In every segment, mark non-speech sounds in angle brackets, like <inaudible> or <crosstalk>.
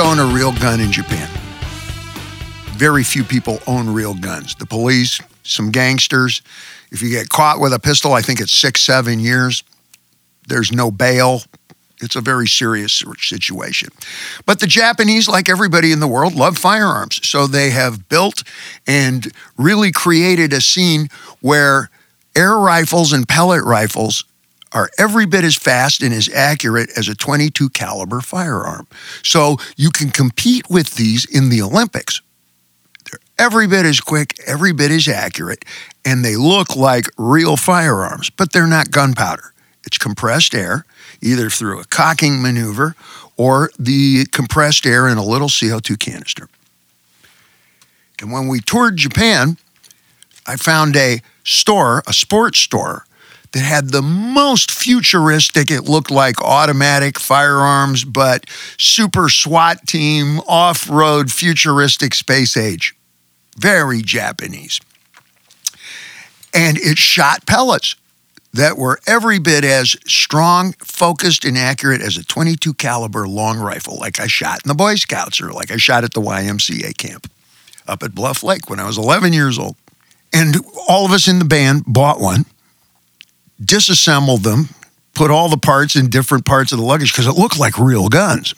can't own a real gun in Japan. Very few people own real guns. The police, some gangsters. If you get caught with a pistol, I think it's six, seven years. There's no bail. It's a very serious situation. But the Japanese, like everybody in the world, love firearms. So they have built and really created a scene where air rifles and pellet rifles are every bit as fast and as accurate as a 22 caliber firearm. So you can compete with these in the Olympics. They're every bit as quick, every bit as accurate, and they look like real firearms, but they're not gunpowder. It's compressed air, either through a cocking maneuver or the compressed air in a little CO2 canister. And when we toured Japan, I found a store, a sports store, that had the most futuristic, it looked like automatic firearms, but super SWAT team, off road, futuristic space age. Very Japanese. And it shot pellets that were every bit as strong, focused, and accurate as a 22 caliber long rifle, like I shot in the Boy Scouts or like I shot at the YMCA camp up at Bluff Lake when I was 11 years old. And all of us in the band bought one, disassembled them, put all the parts in different parts of the luggage because it looked like real guns.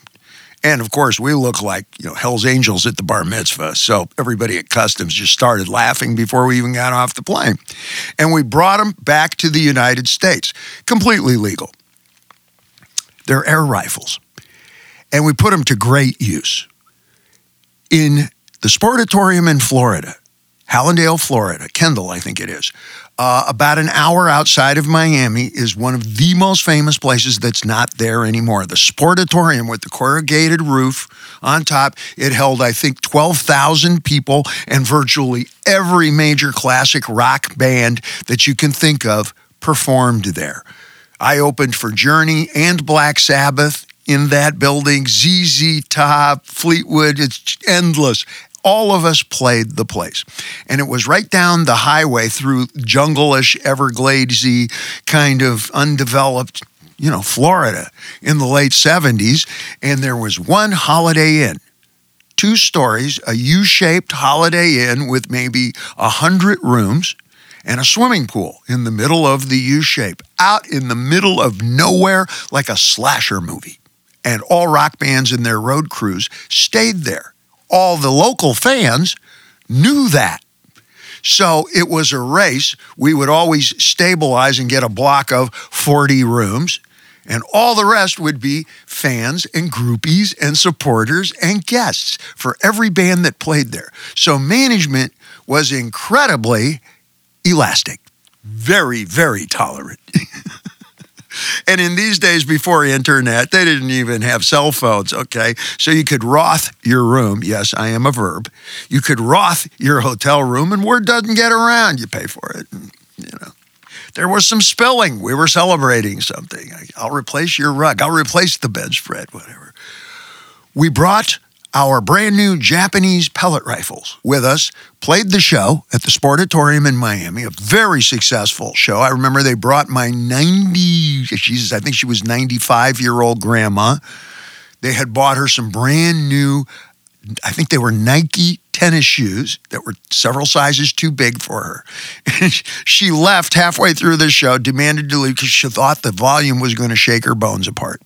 And of course, we look like you know Hell's Angels at the bar mitzvah. So everybody at customs just started laughing before we even got off the plane. And we brought them back to the United States, completely legal. They're air rifles, and we put them to great use in the Sportatorium in Florida. Hallandale, Florida, Kendall, I think it is. Uh, about an hour outside of Miami is one of the most famous places that's not there anymore. The Sportatorium with the corrugated roof on top. It held, I think, 12,000 people, and virtually every major classic rock band that you can think of performed there. I opened for Journey and Black Sabbath in that building, ZZ Top, Fleetwood, it's endless all of us played the place. And it was right down the highway through jungle-ish, Evergladesy kind of undeveloped, you know, Florida in the late 70s. And there was one Holiday Inn, two stories, a U-shaped Holiday Inn with maybe a hundred rooms and a swimming pool in the middle of the U shape, out in the middle of nowhere like a slasher movie. And all rock bands and their road crews stayed there all the local fans knew that. So it was a race. We would always stabilize and get a block of 40 rooms, and all the rest would be fans and groupies and supporters and guests for every band that played there. So management was incredibly elastic, very, very tolerant. <laughs> And in these days before internet, they didn't even have cell phones, okay? So you could Roth your room. Yes, I am a verb. You could Roth your hotel room and word doesn't get around. You pay for it. And, you know. There was some spilling. We were celebrating something. I'll replace your rug. I'll replace the bedspread, whatever. We brought our brand new Japanese pellet rifles with us, played the show at the Sportatorium in Miami, a very successful show. I remember they brought my 90, she's, I think she was 95 year old grandma. They had bought her some brand new, I think they were Nike tennis shoes that were several sizes too big for her. And <laughs> she left halfway through the show, demanded to leave because she thought the volume was going to shake her bones apart.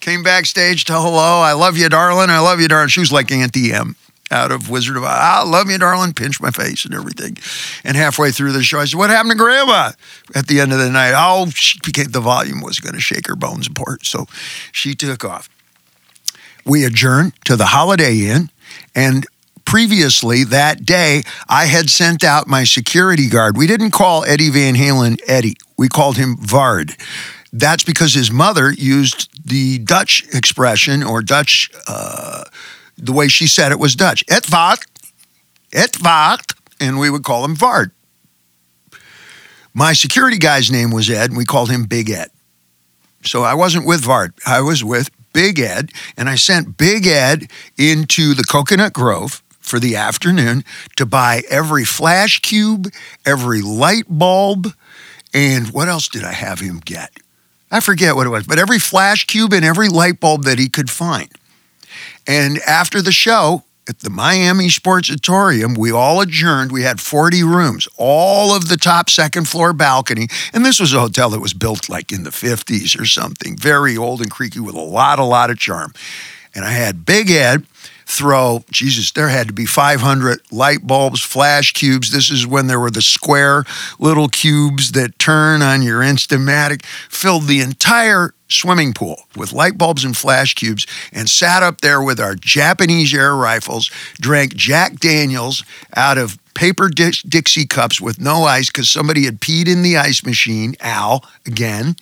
Came backstage to hello, I love you, darling. I love you, darling. She was like Auntie M out of Wizard of Oz. I love you, darling. Pinch my face and everything. And halfway through the show, I said, What happened to Grandma? At the end of the night, oh, she became, the volume was going to shake her bones apart. So she took off. We adjourned to the Holiday Inn, and previously that day, I had sent out my security guard. We didn't call Eddie Van Halen Eddie, we called him Vard. That's because his mother used the Dutch expression or Dutch, uh, the way she said it was Dutch. Et wat, et wat, and we would call him Vard. My security guy's name was Ed, and we called him Big Ed. So I wasn't with Vard, I was with Big Ed, and I sent Big Ed into the Coconut Grove for the afternoon to buy every flash cube, every light bulb, and what else did I have him get? I forget what it was, but every flash cube and every light bulb that he could find. And after the show, at the Miami Sportsatorium, we all adjourned. We had 40 rooms, all of the top second floor balcony. And this was a hotel that was built like in the 50s or something, very old and creaky with a lot, a lot of charm. And I had Big Ed throw, Jesus, there had to be 500 light bulbs, flash cubes. This is when there were the square little cubes that turn on your Instamatic, filled the entire swimming pool with light bulbs and flash cubes and sat up there with our Japanese air rifles, drank Jack Daniels out of paper Dixie cups with no ice because somebody had peed in the ice machine, Al, again,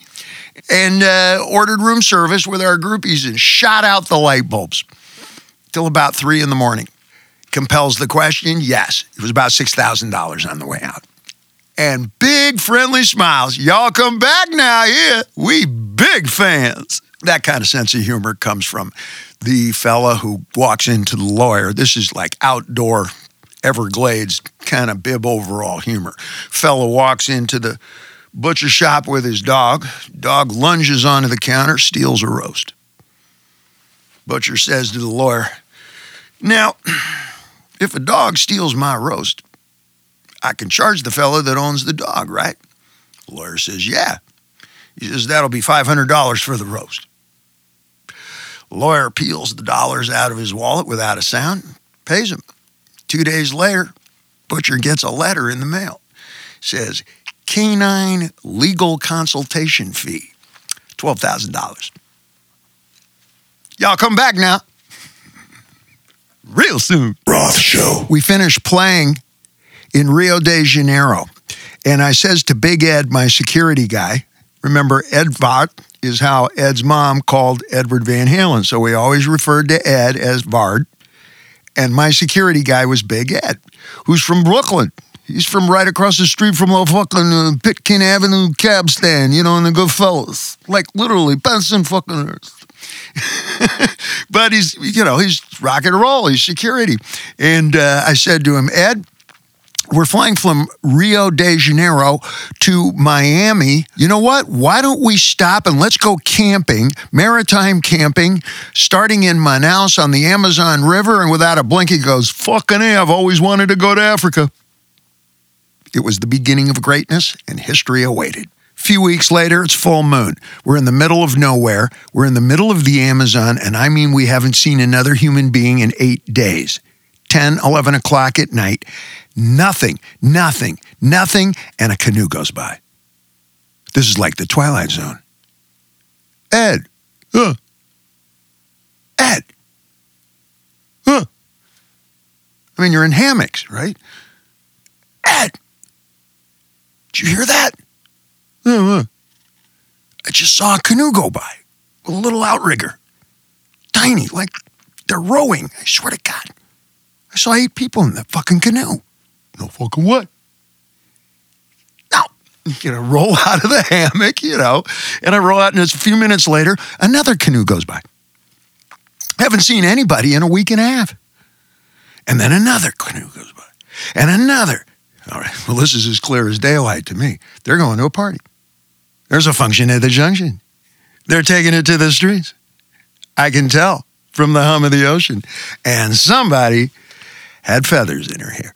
and uh, ordered room service with our groupies and shot out the light bulbs till about three in the morning. Compels the question? Yes. It was about $6,000 on the way out. And big friendly smiles. Y'all come back now, yeah. We big fans. That kind of sense of humor comes from the fella who walks into the lawyer. This is like outdoor Everglades kind of bib overall humor. Fella walks into the butcher shop with his dog. Dog lunges onto the counter, steals a roast. Butcher says to the lawyer, Now, if a dog steals my roast, I can charge the fellow that owns the dog, right? The lawyer says, Yeah. He says, That'll be $500 for the roast. Lawyer peels the dollars out of his wallet without a sound, pays him. Two days later, Butcher gets a letter in the mail. Says, Canine legal consultation fee, $12,000. Y'all come back now. Real soon. Roth Show. We finished playing in Rio de Janeiro. And I says to Big Ed, my security guy, remember Ed Vard is how Ed's mom called Edward Van Halen. So we always referred to Ed as Vard. And my security guy was Big Ed, who's from Brooklyn. He's from right across the street from the fucking uh, Pitkin Avenue cab stand, you know, in the Goodfellas. Like literally, Benson fucking hurst. <laughs> but he's, you know, he's rock and roll. He's security. And uh, I said to him, Ed, we're flying from Rio de Janeiro to Miami. You know what? Why don't we stop and let's go camping, maritime camping, starting in Manaus on the Amazon River? And without a blink, he goes, Fucking A, I've always wanted to go to Africa. It was the beginning of greatness, and history awaited few weeks later, it's full moon. We're in the middle of nowhere. We're in the middle of the Amazon, and I mean, we haven't seen another human being in eight days. 10, 11 o'clock at night. Nothing, nothing, nothing, and a canoe goes by. This is like the Twilight Zone. Ed, huh? Ed, huh? I mean, you're in hammocks, right? Ed, did you hear that? Hmm, hmm. I just saw a canoe go by with a little outrigger. Tiny, like they're rowing. I swear to God. I saw eight people in that fucking canoe. No fucking what? Now, you know, roll <laughs> out of the hammock, you know, and I roll out, and it's a few minutes later, another canoe goes by. Haven't seen anybody in a week and a half. And then another canoe goes by, and another. All right, <laughs> well, this is as clear as daylight to me. They're going to a party. There's a function at the junction. They're taking it to the streets. I can tell from the hum of the ocean. And somebody had feathers in her hair.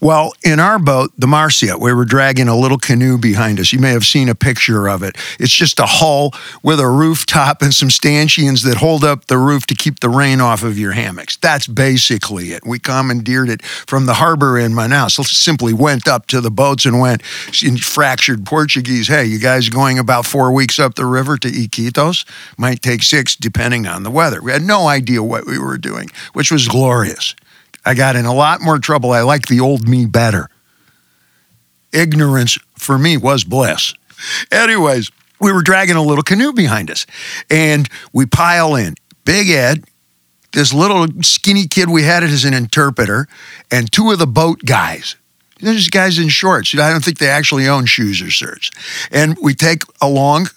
Well, in our boat, the Marcia, we were dragging a little canoe behind us. You may have seen a picture of it. It's just a hull with a rooftop and some stanchions that hold up the roof to keep the rain off of your hammocks. That's basically it. We commandeered it from the harbor in Manaus. So Simply went up to the boats and went in fractured Portuguese. Hey, you guys going about four weeks up the river to Iquitos? Might take six, depending on the weather. We had no idea what we were doing, which was glorious. I got in a lot more trouble. I like the old me better. Ignorance for me was bliss. Anyways, we were dragging a little canoe behind us and we pile in. Big Ed, this little skinny kid we had it as an interpreter, and two of the boat guys. There's guys in shorts. I don't think they actually own shoes or shirts. And we take along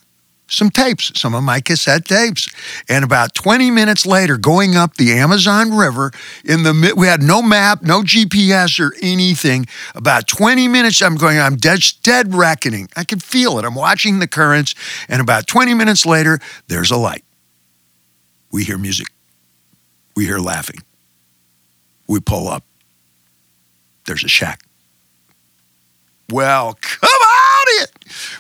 some tapes, some of my cassette tapes. And about 20 minutes later, going up the Amazon River in the we had no map, no GPS or anything. About 20 minutes, I'm going, I'm dead, dead reckoning. I can feel it. I'm watching the currents. And about 20 minutes later, there's a light. We hear music. We hear laughing. We pull up. There's a shack. Well.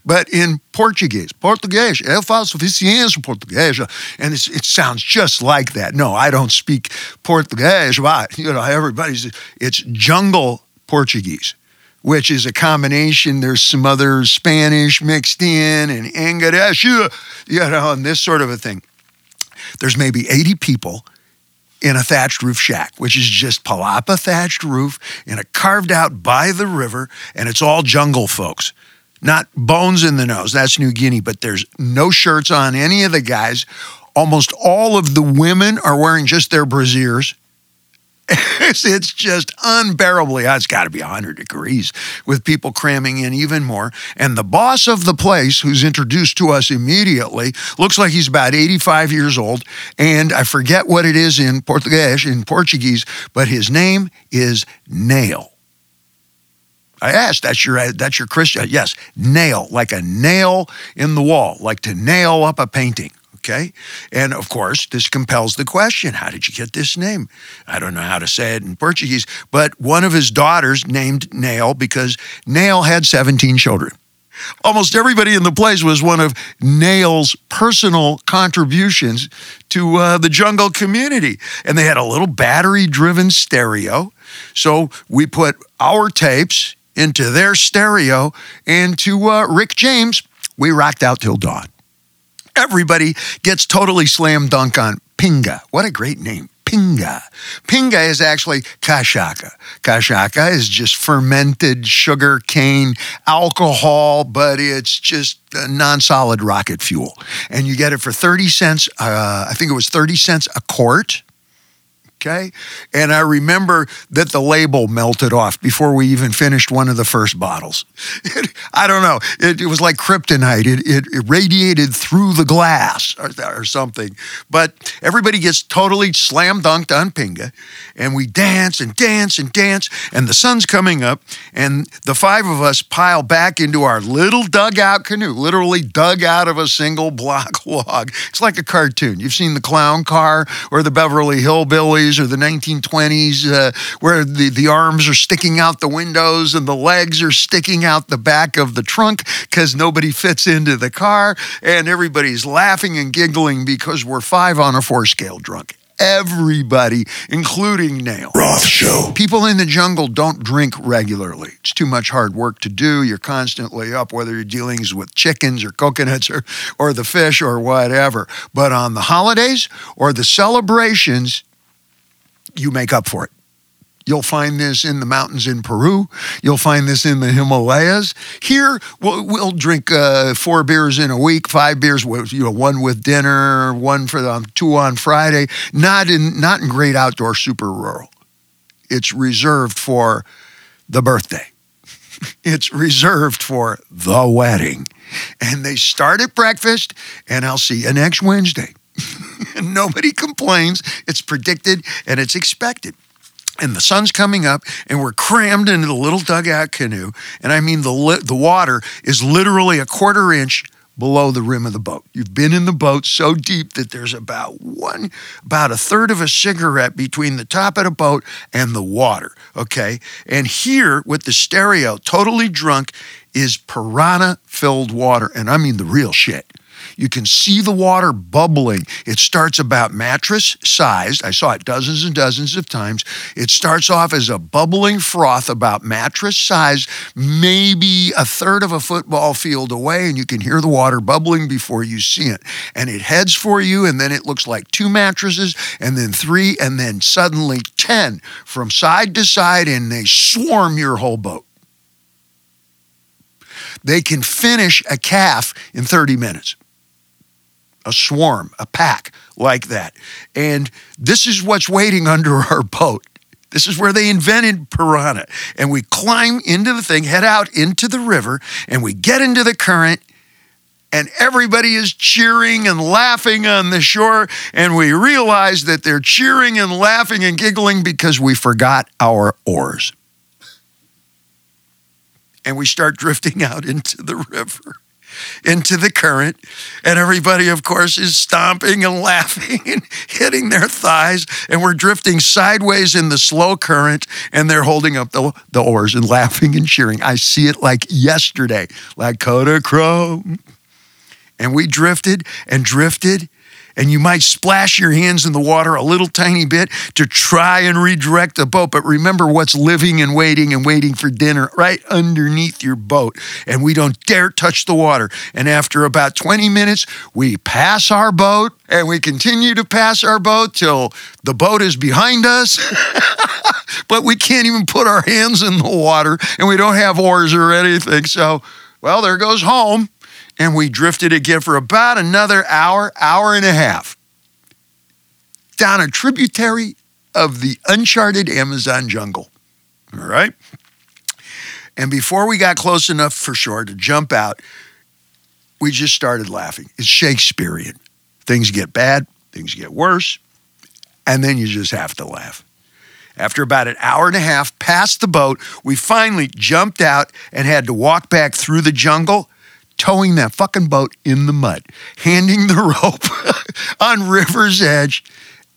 But in Portuguese, Português, eu faço eficiência português. And it sounds just like that. No, I don't speak Portuguese, but, you know, everybody's, it's jungle Portuguese which is a combination. There's some other Spanish mixed in and English, you know, and this sort of a thing. There's maybe 80 people in a thatched roof shack, which is just palapa thatched roof in a carved out by the river, and it's all jungle folks. Not bones in the nose, that's New Guinea, but there's no shirts on any of the guys. Almost all of the women are wearing just their brasiers <laughs> it's just unbearably hot. It's got to be 100 degrees with people cramming in even more. And the boss of the place, who's introduced to us immediately, looks like he's about 85 years old. And I forget what it is in Portuguese, in Portuguese, but his name is Nail. I asked, that's your that's your Christian? Yes, nail, like a nail in the wall, like to nail up a painting. Okay. And of course, this compels the question how did you get this name? I don't know how to say it in Portuguese, but one of his daughters named Nail because Nail had 17 children. Almost everybody in the place was one of Nail's personal contributions to uh, the jungle community. And they had a little battery driven stereo. So we put our tapes into their stereo, and to uh, Rick James, we rocked out till dawn everybody gets totally slam dunk on Pinga. What a great name. Pinga. Pinga is actually cachaça. Cachaça is just fermented sugar cane alcohol, but it's just non solid rocket fuel. And you get it for 30 cents, uh, I think it was 30 cents a quart. Okay. And I remember that the label melted off before we even finished one of the first bottles. It, <laughs> I don't know. It, it, was like kryptonite. It, it, it radiated through the glass or, or, something. But everybody gets totally slam dunked on Pinga. And we dance and dance and dance. And the sun's coming up. And the five of us pile back into our little dugout canoe, literally dug out of a single <laughs> block log. It's like a cartoon. You've seen the clown car or the Beverly Hillbillies or the 1920s, uh, where the, the arms are sticking out the windows and the legs are sticking out the back of the trunk because nobody fits into the car. And everybody's laughing and giggling because we're five on a four scale drunk everybody, including Nail. Roth Show. People in the jungle don't drink regularly. It's too much hard work to do. You're constantly up, whether you're dealing with chickens or coconuts or, or the fish or whatever. But on the holidays or the celebrations, you make up for it. You'll find this in the mountains in Peru. You'll find this in the Himalayas. Here, we'll, we'll drink uh, four beers in a week, five beers, you know, one with dinner, one for the, two on Friday. Not in not in great outdoor, super rural. It's reserved for the birthday. <laughs> it's reserved for the wedding, and they start at breakfast. And I'll see you next Wednesday. <laughs> and <laughs> nobody complains. It's predicted and it's expected. And the sun's coming up, and we're crammed into the little dugout canoe. And I mean, the, li- the water is literally a quarter inch below the rim of the boat. You've been in the boat so deep that there's about one, about a third of a cigarette between the top of the boat and the water. Okay. And here with the stereo, totally drunk, is piranha filled water. And I mean the real shit. You can see the water bubbling. It starts about mattress sized. I saw it dozens and dozens of times. It starts off as a bubbling froth about mattress sized, maybe a third of a football field away, and you can hear the water bubbling before you see it. And it heads for you, and then it looks like two mattresses, and then three, and then suddenly 10 from side to side, and they swarm your whole boat. They can finish a calf in 30 minutes a swarm, a pack like that. And this is what's waiting <laughs> under our boat. This is where they invented piranha. And we climb into the thing, head out into the river, and we get into the current, and everybody is cheering and laughing on the shore. And we realize that they're cheering and laughing and giggling because we forgot our oars. And we start drifting <laughs> out into the river into the current. And everybody, of course, is stomping and <laughs> laughing and hitting their thighs. And we're drifting sideways in the slow current. And they're holding up the, the oars and laughing and cheering. I see it like yesterday, like Kodachrome. And we drifted and drifted and you might splash your hands in the water a little tiny bit to try and redirect the boat. But remember what's living and waiting and waiting for dinner right underneath your boat. And we don't dare touch the water. And after about 20 minutes, we pass our boat and we continue to pass our boat till the boat is behind us. <laughs> but we can't even put our hands in the water and we don't have oars or anything. So, well, there goes home and we drifted again for about another hour, hour and a half down a tributary of the uncharted Amazon jungle. All right? And before we got close enough for shore to jump out, we just started laughing. It's Shakespearean. Things get bad, things get worse, and then you just have to laugh. After about an hour and a half past the boat, we finally jumped out and had to walk back through the jungle towing that fucking boat in the mud, handing the <laughs> rope on river's edge.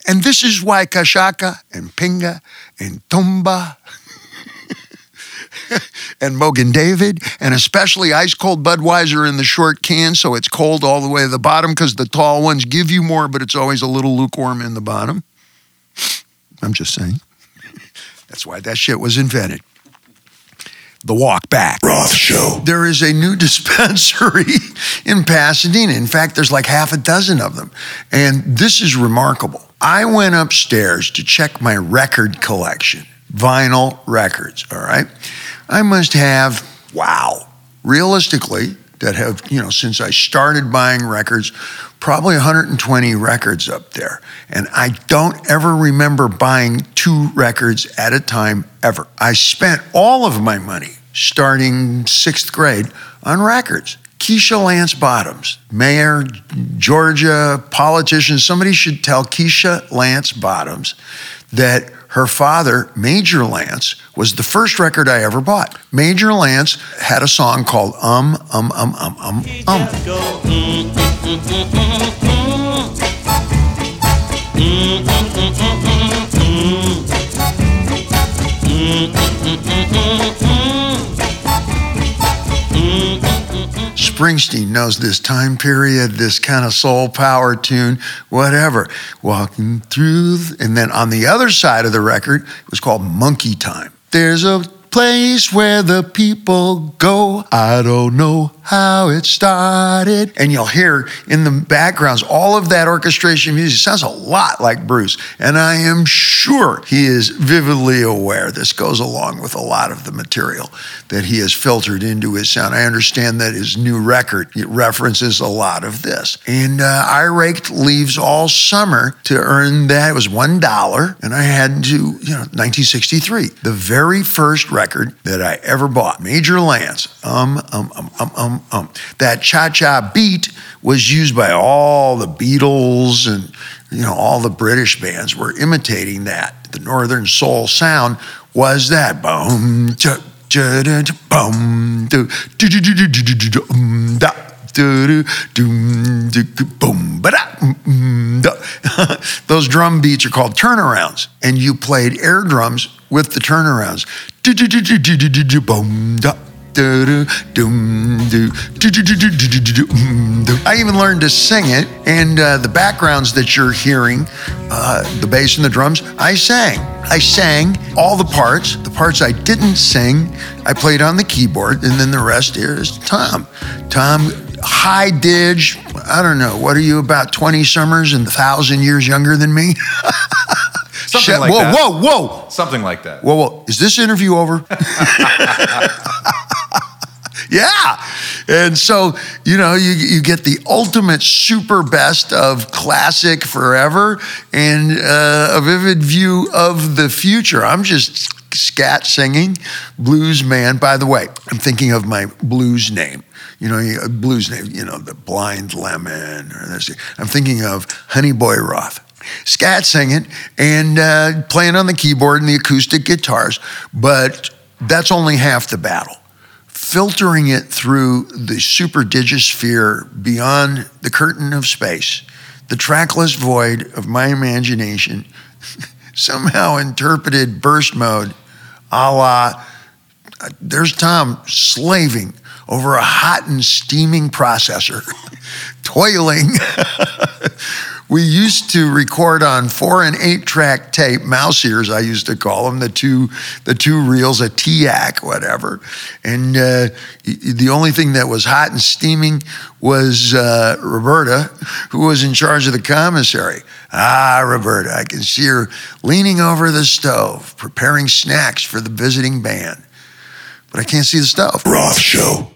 And this is why Cachaça and Pinga and Tumba <laughs> and Mogen David, and especially ice cold Budweiser in the short can, so it's cold all the way to the bottom because the tall ones give you more, but it's always a little lukewarm in the bottom. I'm just saying. That's why that shit was invented the walk back. Roth Show. There is a new <laughs> dispensary in Pasadena. In fact, there's like half a dozen of them. And this is remarkable. I went upstairs to check my record collection, vinyl records, all right? I must have, wow, realistically, that have, you know, since I started buying records, probably 120 records up there. And I don't ever remember buying two records at a time ever. I spent all of my money starting sixth grade on records. Keisha Lance Bottoms, mayor, Georgia, politician, somebody should tell Keisha Lance Bottoms that her father, Major Lance, was the first record I ever bought. Major Lance had a song called Um, Um, Um, Um, Um, Um. Springsteen knows this time period, this kind of soul power tune, whatever. Walking through, and then on the other side of the record, it was called Monkey Time. There's a place where the people go. I don't know how it started. And you'll hear in the backgrounds all of that orchestration music. It sounds a lot like Bruce. And I am sure he is vividly aware. This goes along with a lot of the material that he has filtered into his sound. I understand that his new record references a lot of this. And uh, I raked leaves all summer to earn that. It was $1. And I had to, you know, 1963, the very first record that I ever bought, Major Lance. Um, um, um, um, um um, That cha cha beat was used by all the Beatles and you know all the British bands were imitating that. The Northern Soul sound was that boom cha cha boom do do do do do do do da those drum beats are called turnarounds, and you played air drums with the turnarounds. I even learned to sing it, and uh, the backgrounds that you're hearing, uh, the bass and the drums, I sang. I sang all the parts. The parts I didn't sing, I played on the keyboard, and then the rest here is Tom. Tom, high dig. I don't know. What are you about 20 summers and a thousand years younger than me? <laughs> Something like whoa, that. Whoa, whoa, whoa. Something like that. Whoa, whoa. Is this interview over? <laughs> Yeah. And so, you know, you, you get the ultimate super best of classic forever and uh, a vivid view of the future. I'm just scat singing, blues man. By the way, I'm thinking of my blues name. You know, blues name, you know, the blind lemon. Or this. I'm thinking of Honey Boy Roth scat singing and uh, playing on the keyboard and the acoustic guitars, but that's only half the battle filtering it through the super digisphere beyond the curtain of space, the trackless void of my imagination, <laughs> somehow interpreted burst mode a la uh, there's Tom slaving over a hot and steaming processor, <laughs> toiling. <laughs> we used to record on four and eight track tape, mouse ears, I used to call them, the two, the two reels, a TEAC, whatever. And uh, the only thing that was hot and steaming was uh, Roberta, who was in charge of the commissary. Ah, Roberta, I can see her leaning over the stove, preparing snacks for the visiting band. But I can't see the stove. Roth Show.